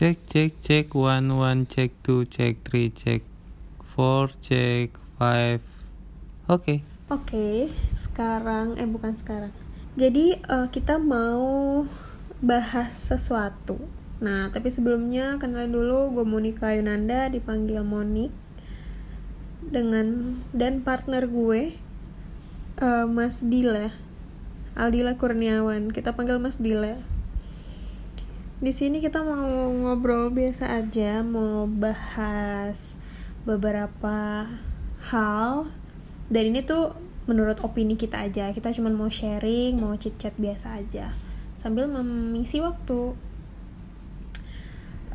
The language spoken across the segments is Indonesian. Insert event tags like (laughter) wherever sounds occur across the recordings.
Cek cek cek one one cek two cek three cek four cek five. Oke. Oke, sekarang eh bukan sekarang. Jadi eh, kita mau bahas sesuatu. Nah, tapi sebelumnya kenalin dulu gue Monika Yunanda dipanggil Monik dengan dan partner gue eh, Mas Dila. Aldila Kurniawan. Kita panggil Mas Dila. Di sini kita mau ngobrol biasa aja, mau bahas beberapa hal. Dan ini tuh menurut opini kita aja. Kita cuma mau sharing mau chit chat biasa aja. Sambil mengisi waktu.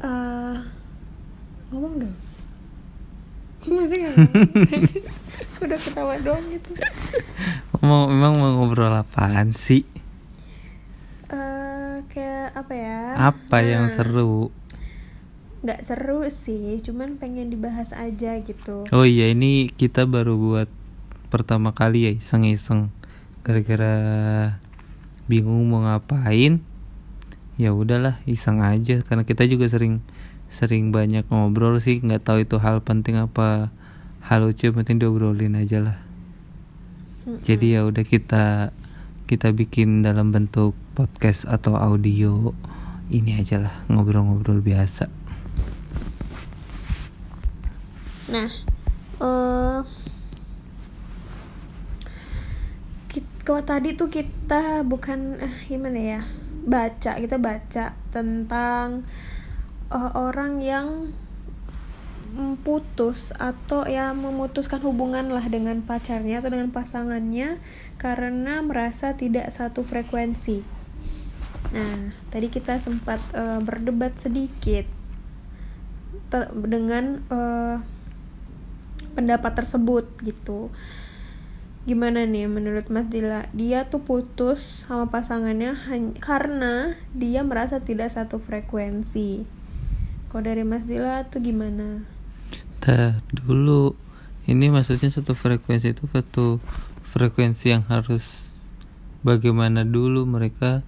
Uh, ngomong dong. (laughs) Masih nggak (laughs) udah ketawa dong gitu. Mau memang mau ngobrol apaan sih? Apa ya? Apa yang Nah, seru? nggak seru sih cuman pengen dibahas aja gitu. Oh iya ini kita baru buat pertama kali ya iseng-iseng. Gara-gara bingung mau ngapain ya udahlah iseng aja. Karena kita juga sering sering banyak ngobrol sih nggak tahu itu hal penting apa hal lucu penting diobrolin aja lah. Mm-mm. jadi ya udah kita kita bikin dalam bentuk podcast atau audio. Ini aja lah ngobrol-ngobrol biasa. Nah, kit- kalau tadi tuh kita bukan eh, gimana ya baca kita baca tentang eh, orang yang putus atau ya memutuskan hubungan lah dengan pacarnya atau dengan pasangannya karena merasa tidak satu frekuensi. Nah, tadi kita sempat eh, berdebat sedikit dengan eh, pendapat tersebut gitu. Gimana nih menurut Mas Dila? Dia tuh putus sama pasangannya karena dia merasa tidak satu frekuensi. Kalau dari Mas Dila tuh gimana? Tar dulu. Ini maksudnya satu frekuensi itu satu frekuensi yang harus bagaimana dulu mereka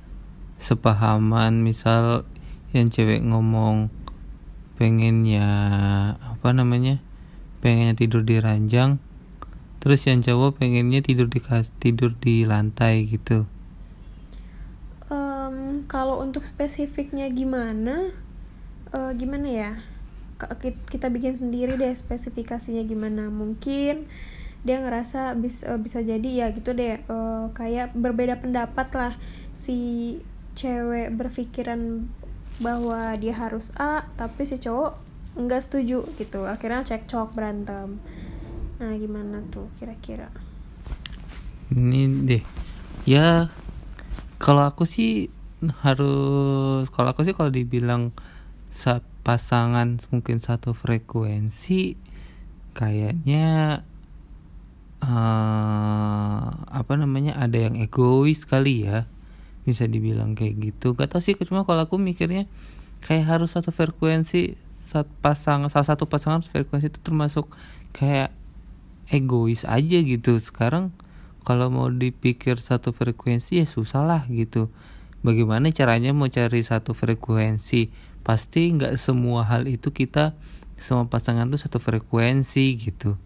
sepahaman. Misal yang cewek ngomong pengennya apa namanya pengennya tidur di ranjang terus yang cowok pengennya tidur di tidur di lantai gitu. Em, kalau untuk spesifiknya gimana? Eh, gimana ya? Kita bikin sendiri deh spesifikasinya gimana. Mungkin dia ngerasa bis, eh, bisa jadi ya gitu deh eh, kayak berbeda pendapat lah. Si cewek berpikiran bahwa dia harus A tapi si cowok nggak setuju gitu. Akhirnya cekcok berantem. Nah gimana tuh kira-kira? Ini deh. Ya kalau aku sih harus kalau aku sih kalau dibilang sa- pasangan mungkin satu frekuensi kayaknya eh apa namanya ada yang egois kali ya bisa dibilang kayak gitu. Gak tau sih cuma kalau aku mikirnya kayak harus satu frekuensi saat pasangan salah satu pasangan frekuensi itu termasuk kayak egois aja gitu. Sekarang kalau mau dipikir satu frekuensi ya susah lah gitu. Bagaimana caranya mau cari satu frekuensi? Pasti nggak semua hal itu kita sama pasangan tuh satu frekuensi gitu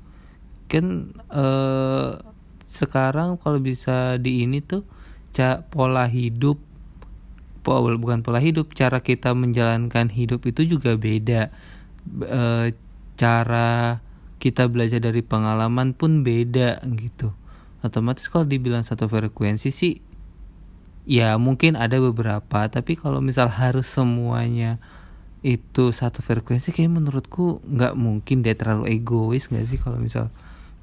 kan eh sekarang kalau bisa di ini tuh ca pola hidup po- bukan pola hidup cara kita menjalankan hidup itu juga beda. Eh, cara kita belajar dari pengalaman pun beda gitu. Otomatis kalau dibilang satu frekuensi sih ya mungkin ada beberapa tapi kalau misal harus semuanya itu satu frekuensi kayak menurutku nggak mungkin dia terlalu egois nggak sih kalau misal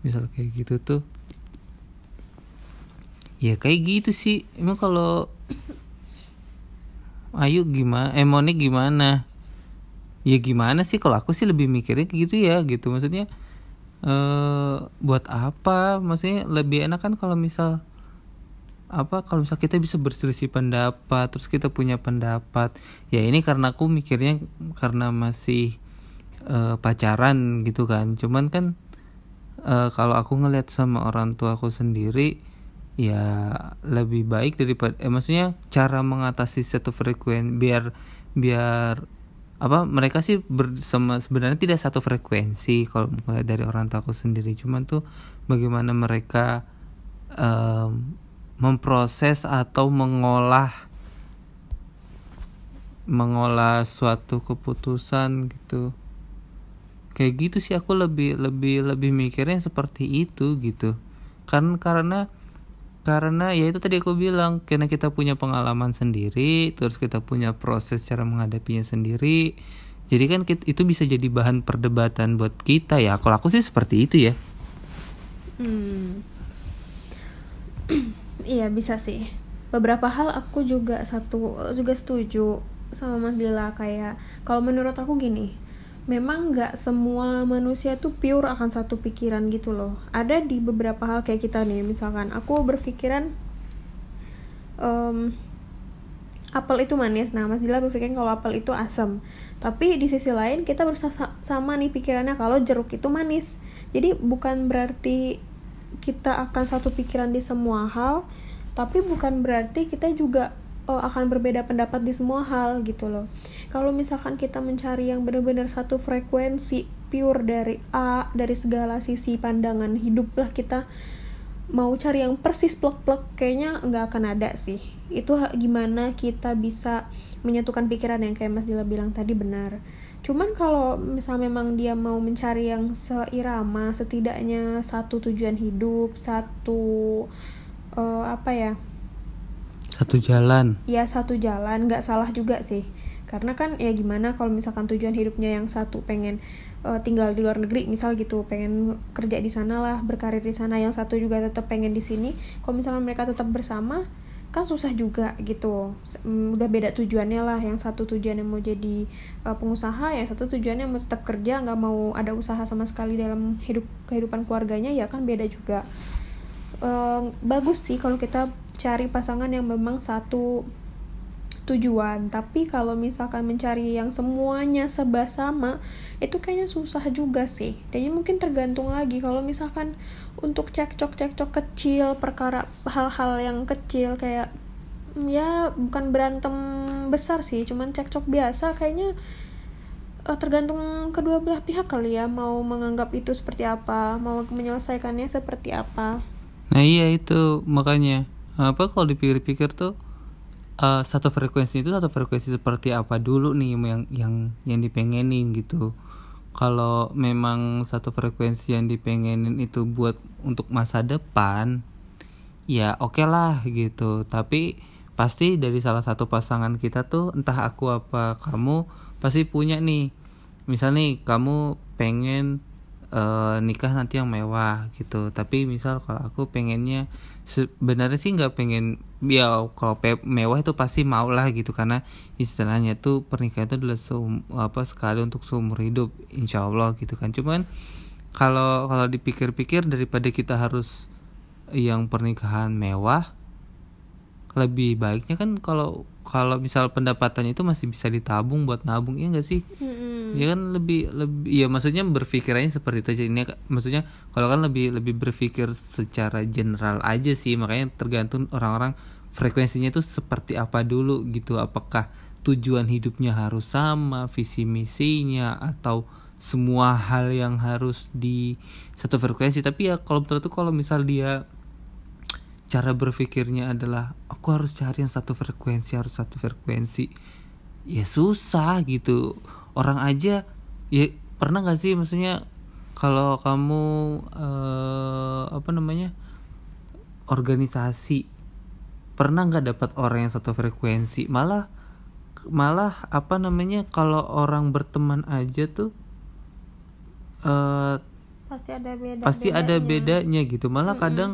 misal kayak gitu tuh. Ya kayak gitu sih. Emang kalau Ayu gimana emonnya gimana? Ya gimana sih? Kalau aku sih lebih mikirnya kayak gitu ya gitu. Maksudnya eh buat apa? Maksudnya lebih enak kan kalau misal apa kalau misal kita bisa berselisih pendapat terus kita punya pendapat. Ya ini karena aku mikirnya karena masih eh, pacaran gitu kan. Cuman kan eh, kalau aku ngeliat sama orang tua aku sendiri ya lebih baik daripada eh, maksudnya cara mengatasi satu frekuensi biar biar apa mereka sih bersama sebenarnya tidak satu frekuensi kalau mulai dari orang tua aku sendiri. Cuman tuh bagaimana mereka um, memproses atau mengolah mengolah suatu keputusan gitu kayak gitu sih aku lebih lebih lebih mikirnya seperti itu gitu. Kan karena karena ya itu tadi aku bilang karena kita punya pengalaman sendiri terus kita punya proses cara menghadapinya sendiri jadi kan itu bisa jadi bahan perdebatan buat kita ya. Kalau aku sih seperti itu ya. Hmm. (clears throat) iya bisa sih. Beberapa hal aku juga satu juga setuju sama Mas Dila kayak kalau menurut aku gini memang nggak semua manusia tuh pure akan satu pikiran gitu loh. Ada di beberapa hal kayak kita nih misalkan aku berpikiran um, apel itu manis. Nah Mas Dila berpikir kalau apel itu asam tapi di sisi lain kita bersama nih pikirannya kalau jeruk itu manis. Jadi bukan berarti kita akan satu pikiran di semua hal tapi bukan berarti kita juga oh, akan berbeda pendapat di semua hal gitu loh. Kalau misalkan kita mencari yang benar-benar satu frekuensi pure dari A dari segala sisi pandangan hidup lah kita mau cari yang persis plek-plek kayaknya nggak akan ada sih. Itu gimana kita bisa menyatukan pikiran yang kayak Mas Dila bilang tadi benar. Cuman kalau misal memang dia mau mencari yang seirama setidaknya satu tujuan hidup satu uh, apa ya satu jalan. Ya satu jalan. Nggak salah juga sih. Karena kan ya gimana kalau misalkan tujuan hidupnya yang satu pengen uh, tinggal di luar negeri misal gitu pengen kerja di sana lah berkarir di sana yang satu juga tetap pengen di sini kalau misalkan mereka tetap bersama kan susah juga gitu. Um, udah beda tujuannya lah. Yang satu tujuannya mau jadi uh, pengusaha yang satu tujuannya mau tetap kerja nggak mau ada usaha sama sekali dalam hidup kehidupan keluarganya ya kan beda juga. Uh, bagus sih kalau kita cari pasangan yang memang satu tujuan. Tapi kalau misalkan mencari yang semuanya sebah sama itu kayaknya susah juga sih. Dan mungkin tergantung lagi. Kalau misalkan untuk cekcok cekcok kecil perkara hal-hal yang kecil kayak ya bukan berantem besar sih cuman cekcok biasa kayaknya uh, tergantung kedua belah pihak kali ya mau menganggap itu seperti apa mau menyelesaikannya seperti apa. Nah iya itu makanya apa kalau dipikir-pikir tuh uh, satu frekuensi itu satu frekuensi seperti apa dulu nih yang yang yang dipengenin gitu? Kalau memang satu frekuensi yang dipengenin itu buat untuk masa depan ya oke okay lah gitu. Tapi pasti dari salah satu pasangan kita tuh entah aku apa kamu pasti punya nih. Misal nih kamu pengen uh, nikah nanti yang mewah gitu. Tapi misal kalau aku pengennya sebenarnya sih nggak pengen ya kalau mewah itu pasti mau lah gitu. Karena istilahnya tuh pernikahan itu adalah seum, apa sekali untuk seumur hidup insya Allah gitu kan. Cuman kalau kalau dipikir-pikir daripada kita harus yang pernikahan mewah lebih baiknya kan kalau kalau misal pendapatannya itu masih bisa ditabung buat nabung ya enggak sih mm-hmm. ya kan lebih lebih ya maksudnya berpikirannya seperti itu aja. Ini maksudnya kalau kan lebih lebih berpikir secara general aja sih. Makanya tergantung orang-orang frekuensinya itu seperti apa dulu gitu. Apakah tujuan hidupnya harus sama visi misinya atau semua hal yang harus di satu frekuensi. Tapi ya kalau menurut tuh kalau misal dia cara berpikirnya adalah aku harus cari yang satu frekuensi harus satu frekuensi ya susah gitu orang aja ya pernah gak sih maksudnya kalau kamu uh, apa namanya organisasi pernah nggak dapat orang yang satu frekuensi malah malah apa namanya kalau orang berteman aja tuh uh, pasti ada beda pasti bedanya. ada bedanya gitu malah mm -hmm. kadang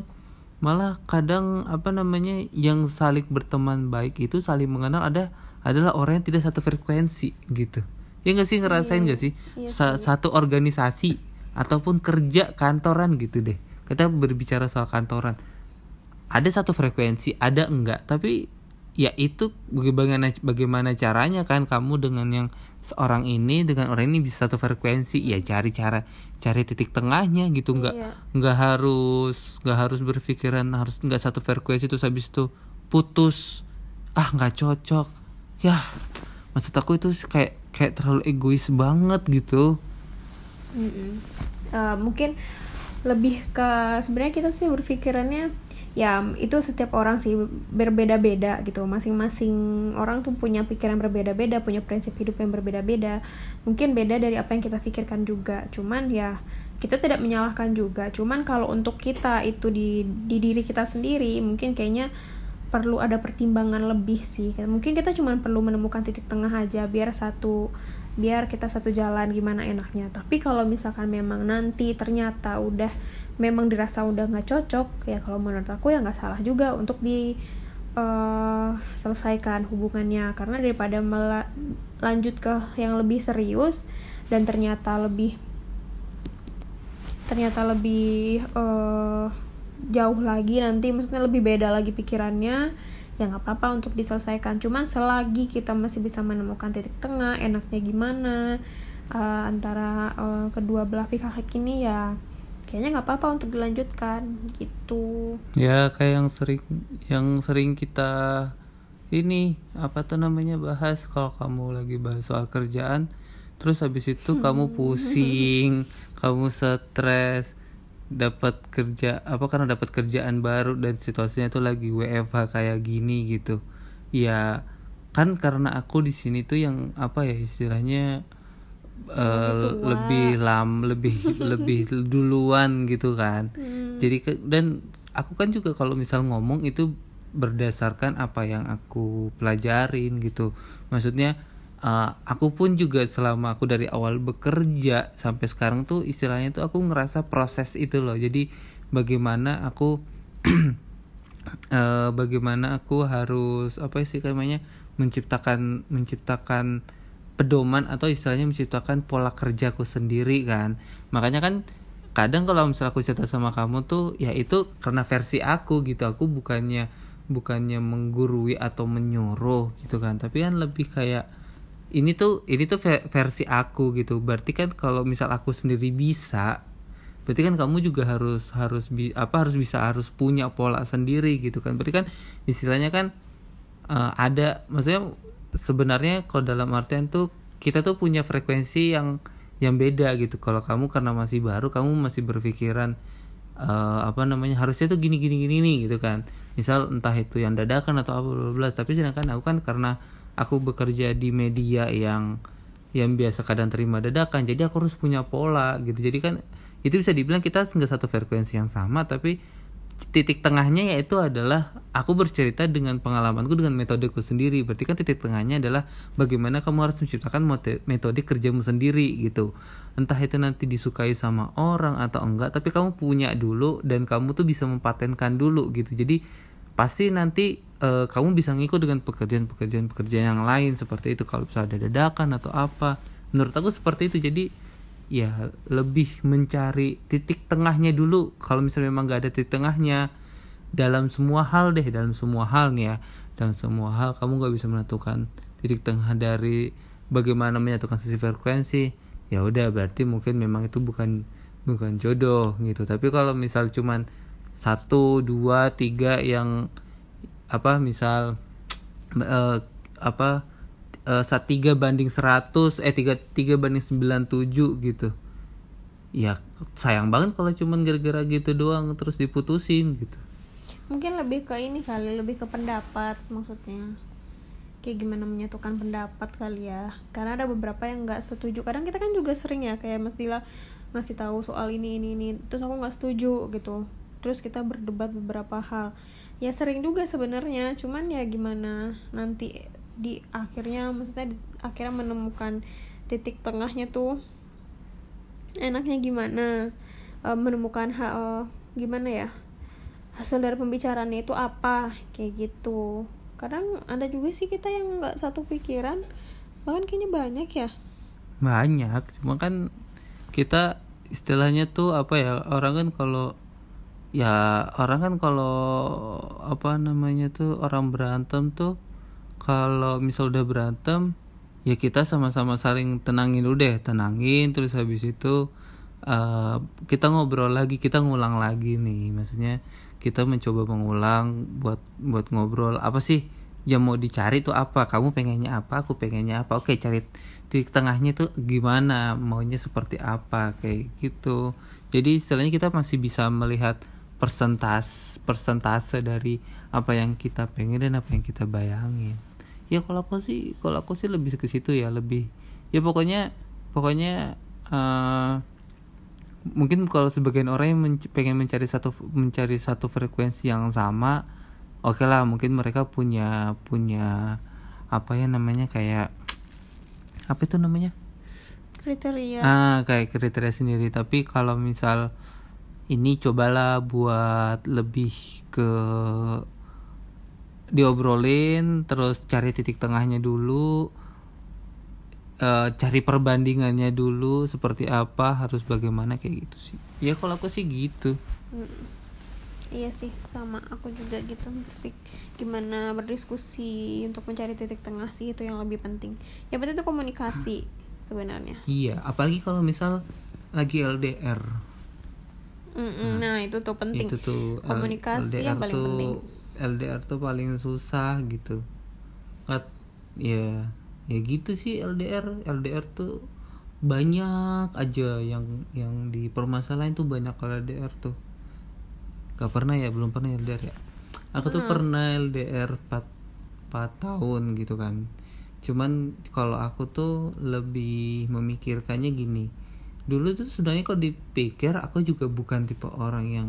malah kadang apa namanya yang saling berteman baik itu saling mengenal ada adalah orang yang tidak satu frekuensi gitu ya nggak sih ngerasain iya, nggak sih? Iya, Sa satu organisasi ataupun kerja kantoran gitu deh. Kita berbicara soal kantoran. Ada satu frekuensi ada enggak tapi ya itu bagaimana bagaimana caranya kan kamu dengan yang seorang ini dengan orang ini bisa satu frekuensi? Ya cari cara cari titik tengahnya gitu. Nggak iya. nggak harus nggak harus berpikiran harus nggak satu frekuensi terus habis itu putus. Ah nggak cocok. Ya maksud aku itu kayak kayak terlalu egois banget gitu. Mm-mm. Eh, mungkin lebih ke sebenarnya kita sih berpikirannya ya itu setiap orang sih berbeda-beda gitu. Masing-masing orang tuh punya pikiran berbeda-beda punya prinsip hidup yang berbeda-beda. Mungkin beda dari apa yang kita pikirkan juga. Cuman ya kita tidak menyalahkan juga. Cuman kalau untuk kita itu di di diri kita sendiri mungkin kayaknya perlu ada pertimbangan lebih sih. Mungkin kita cuma perlu menemukan titik tengah aja biar satu biar kita satu jalan gimana enaknya. Tapi kalau misalkan memang nanti ternyata udah memang dirasa udah nggak cocok ya kalau menurut aku ya nggak salah juga untuk di uh, selesaikan hubungannya. Karena daripada lanjut ke yang lebih serius dan ternyata lebih ternyata lebih uh, jauh lagi nanti maksudnya lebih beda lagi pikirannya ya nggak apa-apa untuk diselesaikan. Cuman selagi kita masih bisa menemukan titik tengah enaknya gimana uh, antara uh, kedua belah pihak ini ya kayaknya nggak apa-apa untuk dilanjutkan gitu. Ya kayak yang sering yang sering kita ini apa tuh namanya bahas. Kalau kamu lagi bahas soal kerjaan terus habis itu kamu pusing (laughs) kamu stres dapat kerja apa karena dapat kerjaan baru dan situasinya itu lagi WFH kayak gini gitu. Ya kan karena aku di sini tuh yang apa ya istilahnya uh, lebih lam lebih (laughs) lebih duluan gitu kan. Hmm. jadi ke, dan aku kan juga kalau misal ngomong itu berdasarkan apa yang aku pelajarin gitu. Maksudnya uh, aku pun juga selama aku dari awal bekerja sampai sekarang tuh istilahnya tuh aku ngerasa proses itu loh. Jadi bagaimana aku uh, (clears throat) bagaimana aku harus apa sih namanya menciptakan menciptakan pedoman atau istilahnya menciptakan pola kerjaku sendiri kan. Makanya kan kadang kalau misalnya aku cerita sama kamu tuh ya itu karena versi aku gitu. Aku bukannya bukannya menggurui atau menyuruh gitu kan. Tapi kan lebih kayak ini tuh ini tuh versi aku gitu. Berarti kan kalau misal aku sendiri bisa berarti kan kamu juga harus harus bi apa harus bisa harus punya pola sendiri gitu kan. Berarti kan istilahnya kan uh, ada maksudnya sebenarnya kalau dalam artian tuh kita tuh punya frekuensi yang yang beda gitu. Kalau kamu karena masih baru kamu masih berpikiran uh, apa namanya harusnya tuh gini gini gini gitu kan. Misal entah itu yang dadakan atau apa bla bla. Tapi sedangkan aku kan karena aku bekerja di media yang yang biasa kadang terima dadakan jadi aku harus punya pola gitu. Jadi kan itu bisa dibilang kita nggak satu frekuensi yang sama tapi titik tengahnya yaitu adalah aku bercerita dengan pengalamanku dengan metodeku sendiri. Berarti kan titik tengahnya adalah bagaimana kamu harus menciptakan metode kerjamu sendiri gitu. Entah itu nanti disukai sama orang atau enggak tapi kamu punya dulu dan kamu tuh bisa mempatenkan dulu gitu. Jadi pasti nanti uh, kamu bisa ngikut dengan pekerjaan-pekerjaan pekerjaan yang lain seperti itu. Kalau misalnya ada dadakan atau apa menurut aku seperti itu. Jadi ya lebih mencari titik tengahnya dulu. Kalau misalnya memang gak ada titik tengahnya dalam semua hal deh dalam semua hal nih ya. Dalam semua hal kamu gak bisa menentukan titik tengah dari bagaimana menyatukan sisi frekuensi. Ya udah berarti mungkin memang itu bukan bukan jodoh gitu. Tapi kalau misal cuman satu dua tiga yang apa misal uh, apa uh, saat tiga banding 100 eh tiga tiga banding 97 gitu. Ya sayang banget kalau cuman gara-gara gitu doang terus diputusin gitu. Mungkin lebih ke ini kali lebih ke pendapat maksudnya. Kayak gimana menyatukan pendapat kali ya. Karena ada beberapa yang nggak setuju. Kadang kita kan juga sering ya kayak mestilah ngasih tahu soal ini ini ini. Terus aku nggak setuju gitu terus kita berdebat beberapa hal. Ya sering juga sebenarnya cuman ya gimana nanti di akhirnya maksudnya di, akhirnya menemukan titik tengahnya tuh enaknya gimana uh, menemukan hal uh, gimana ya hasil dari pembicaraannya itu apa kayak gitu. Kadang ada juga sih kita yang nggak satu pikiran bahkan kayaknya banyak ya. Banyak cuma kan kita istilahnya tuh apa ya orang kan kalau ya orang kan kalau apa namanya tuh orang berantem tuh kalau misal udah berantem ya kita sama-sama saling tenangin dulu deh tenangin terus habis itu uh, kita ngobrol lagi kita ngulang lagi nih. Maksudnya kita mencoba mengulang buat buat ngobrol apa sih yang mau dicari tuh apa? Kamu pengennya apa? Aku pengennya apa? Oke cari titik tengahnya tuh gimana? Maunya seperti apa? Kayak gitu. Jadi istilahnya kita masih bisa melihat persentas persentase dari apa yang kita pengen dan apa yang kita bayangin. Ya kalau aku sih kalau aku sih lebih ke situ ya lebih ya pokoknya pokoknya eh, mungkin kalau sebagian orang yang menc- pengen mencari satu mencari satu frekuensi yang sama oke lah mungkin mereka punya punya apa ya namanya kayak apa itu namanya? Kriteria. Ah kayak kriteria sendiri. Tapi kalau misal ini cobalah buat lebih ke diobrolin terus cari titik tengahnya dulu eh, cari perbandingannya dulu seperti apa harus bagaimana kayak gitu sih ya kalau aku sih gitu Mm. Iya sih, sama aku juga gitu berpik gimana berdiskusi untuk mencari titik tengah sih itu yang lebih penting. Yang penting itu komunikasi sebenarnya. iya apalagi kalau misal lagi LDR Mm-mm, Nah itu tuh penting. itu tuh Komunikasi yang paling tuh, penting. LDR tuh paling susah gitu. Kat, ya ya gitu sih LDR LDR tuh banyak aja yang yang dipermasalahin tuh banyak kalau LDR tuh. Gak pernah ya belum pernah LDR ya? Aku tuh pernah LDR 4, 4 tahun gitu kan. Cuman kalau aku tuh lebih memikirkannya gini dulu tuh sebenarnya kalau dipikir aku juga bukan tipe orang yang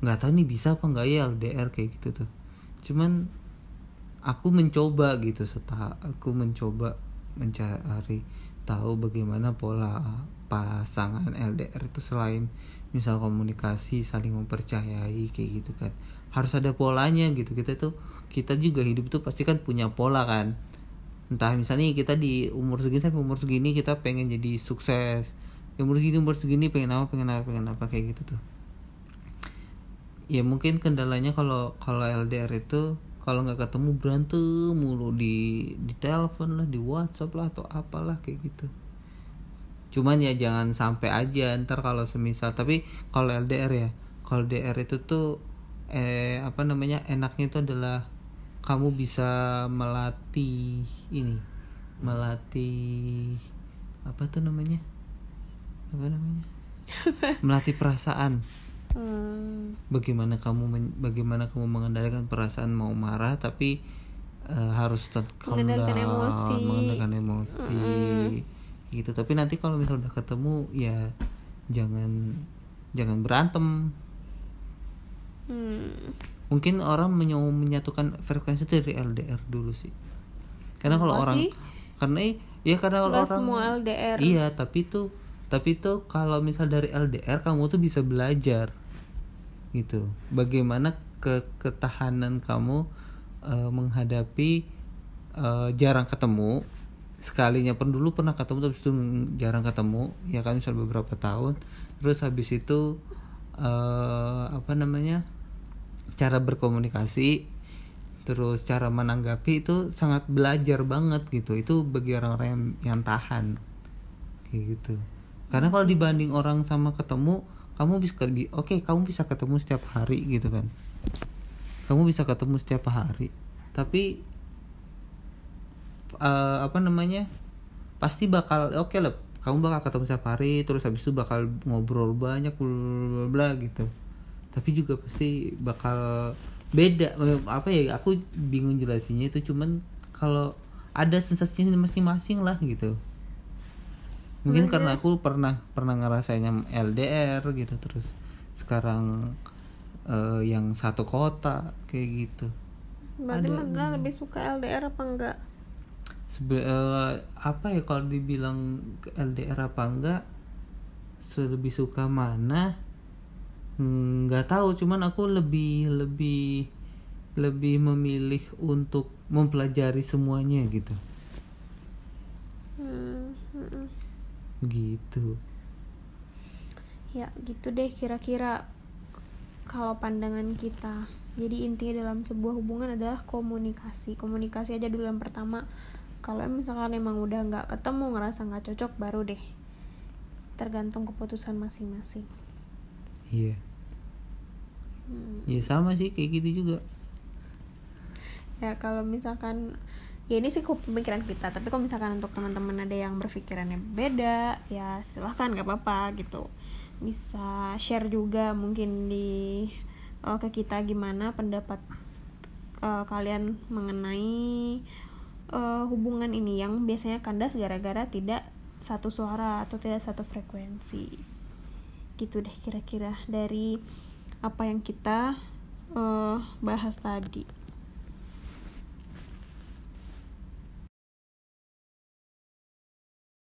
nggak tahu nih bisa apa nggak ya LDR kayak gitu tuh. Cuman aku mencoba gitu setelah aku mencoba mencari tahu bagaimana pola pasangan LDR itu selain misal komunikasi saling mempercayai kayak gitu kan. Harus ada polanya gitu. Kita tuh kita juga hidup tuh pasti kan punya pola kan. Entah misalnya kita di umur segini sampai umur segini kita pengen jadi sukses umur segini umur segini pengen apa pengen apa pengen apa kayak gitu tuh. Ya mungkin kendalanya kalau kalau LDR itu kalau nggak ketemu berantem mulu di di telepon lah di WhatsApp lah atau apalah kayak gitu. Cuman ya jangan sampai aja ntar kalau semisal tapi kalau LDR ya kalau LDR itu tuh eh apa namanya enaknya itu adalah kamu bisa melatih ini melatih apa tuh namanya apa namanya? Melatih perasaan. Hmm, bagaimana kamu men- bagaimana kamu mengendalikan perasaan mau marah tapi eh, harus tetap Mengendalikan down, emosi. mengendalikan emosi. Gitu. Tapi nanti kalau misal udah ketemu ya jangan jangan berantem. Hmm. mungkin orang menyatukan frekuensi dari LDR dulu sih. Karena kalau orang sih? karena ya karena kalau orang semua LDR. iya tapi tuh tapi tuh kalau misal dari LDR kamu tuh bisa belajar. Gitu. Bagaimana ke ketahanan kamu eh, menghadapi eh, jarang ketemu. Sekalinya pun dulu pernah ketemu tapi itu jarang ketemu. Ya kan misal beberapa tahun. Terus habis itu eh, apa namanya cara berkomunikasi terus cara menanggapi itu sangat belajar banget gitu. Itu bagi orang-orang yang, yang tahan. Kayak gitu karena kalau dibanding orang sama ketemu kamu bisa bi- oke kamu bisa ketemu setiap hari gitu kan. Kamu bisa ketemu setiap hari. Tapi eh, apa namanya pasti bakal oke lah kamu bakal ketemu setiap hari terus habis itu bakal ngobrol banyak bla, bla gitu. Tapi juga pasti bakal beda Eh, apa ya aku bingung jelasinnya itu cuman kalau ada sensasinya masing-masing lah gitu mungkin karena aku pernah pernah ngerasainnya LDR gitu terus sekarang eh, yang satu kota kayak gitu Berarti Ada. Mega lebih suka LDR apa enggak? Sebe- eh, apa ya kalau dibilang LDR apa enggak lebih suka mana Hmm, nggak tahu cuman aku lebih lebih lebih memilih untuk mempelajari semuanya gitu Hmm. Gitu Ya gitu deh kira-kira kalau pandangan kita. Jadi intinya dalam sebuah hubungan adalah komunikasi. Komunikasi aja dulu yang pertama. Kalau misalkan emang udah nggak ketemu ngerasa nggak cocok baru deh. Tergantung keputusan masing-masing. iya Hmm. ya sama sih kayak gitu juga ya kalau misalkan ya ini sih pemikiran kita. Tapi kalau misalkan untuk teman-teman ada yang berpikirannya beda ya silahkan nggak apa-apa gitu. Bisa share juga mungkin di uh, ke kita gimana pendapat uh, kalian mengenai uh, hubungan ini yang biasanya kandas gara-gara tidak satu suara atau tidak satu frekuensi. Gitu deh kira-kira dari apa yang kita uh, bahas tadi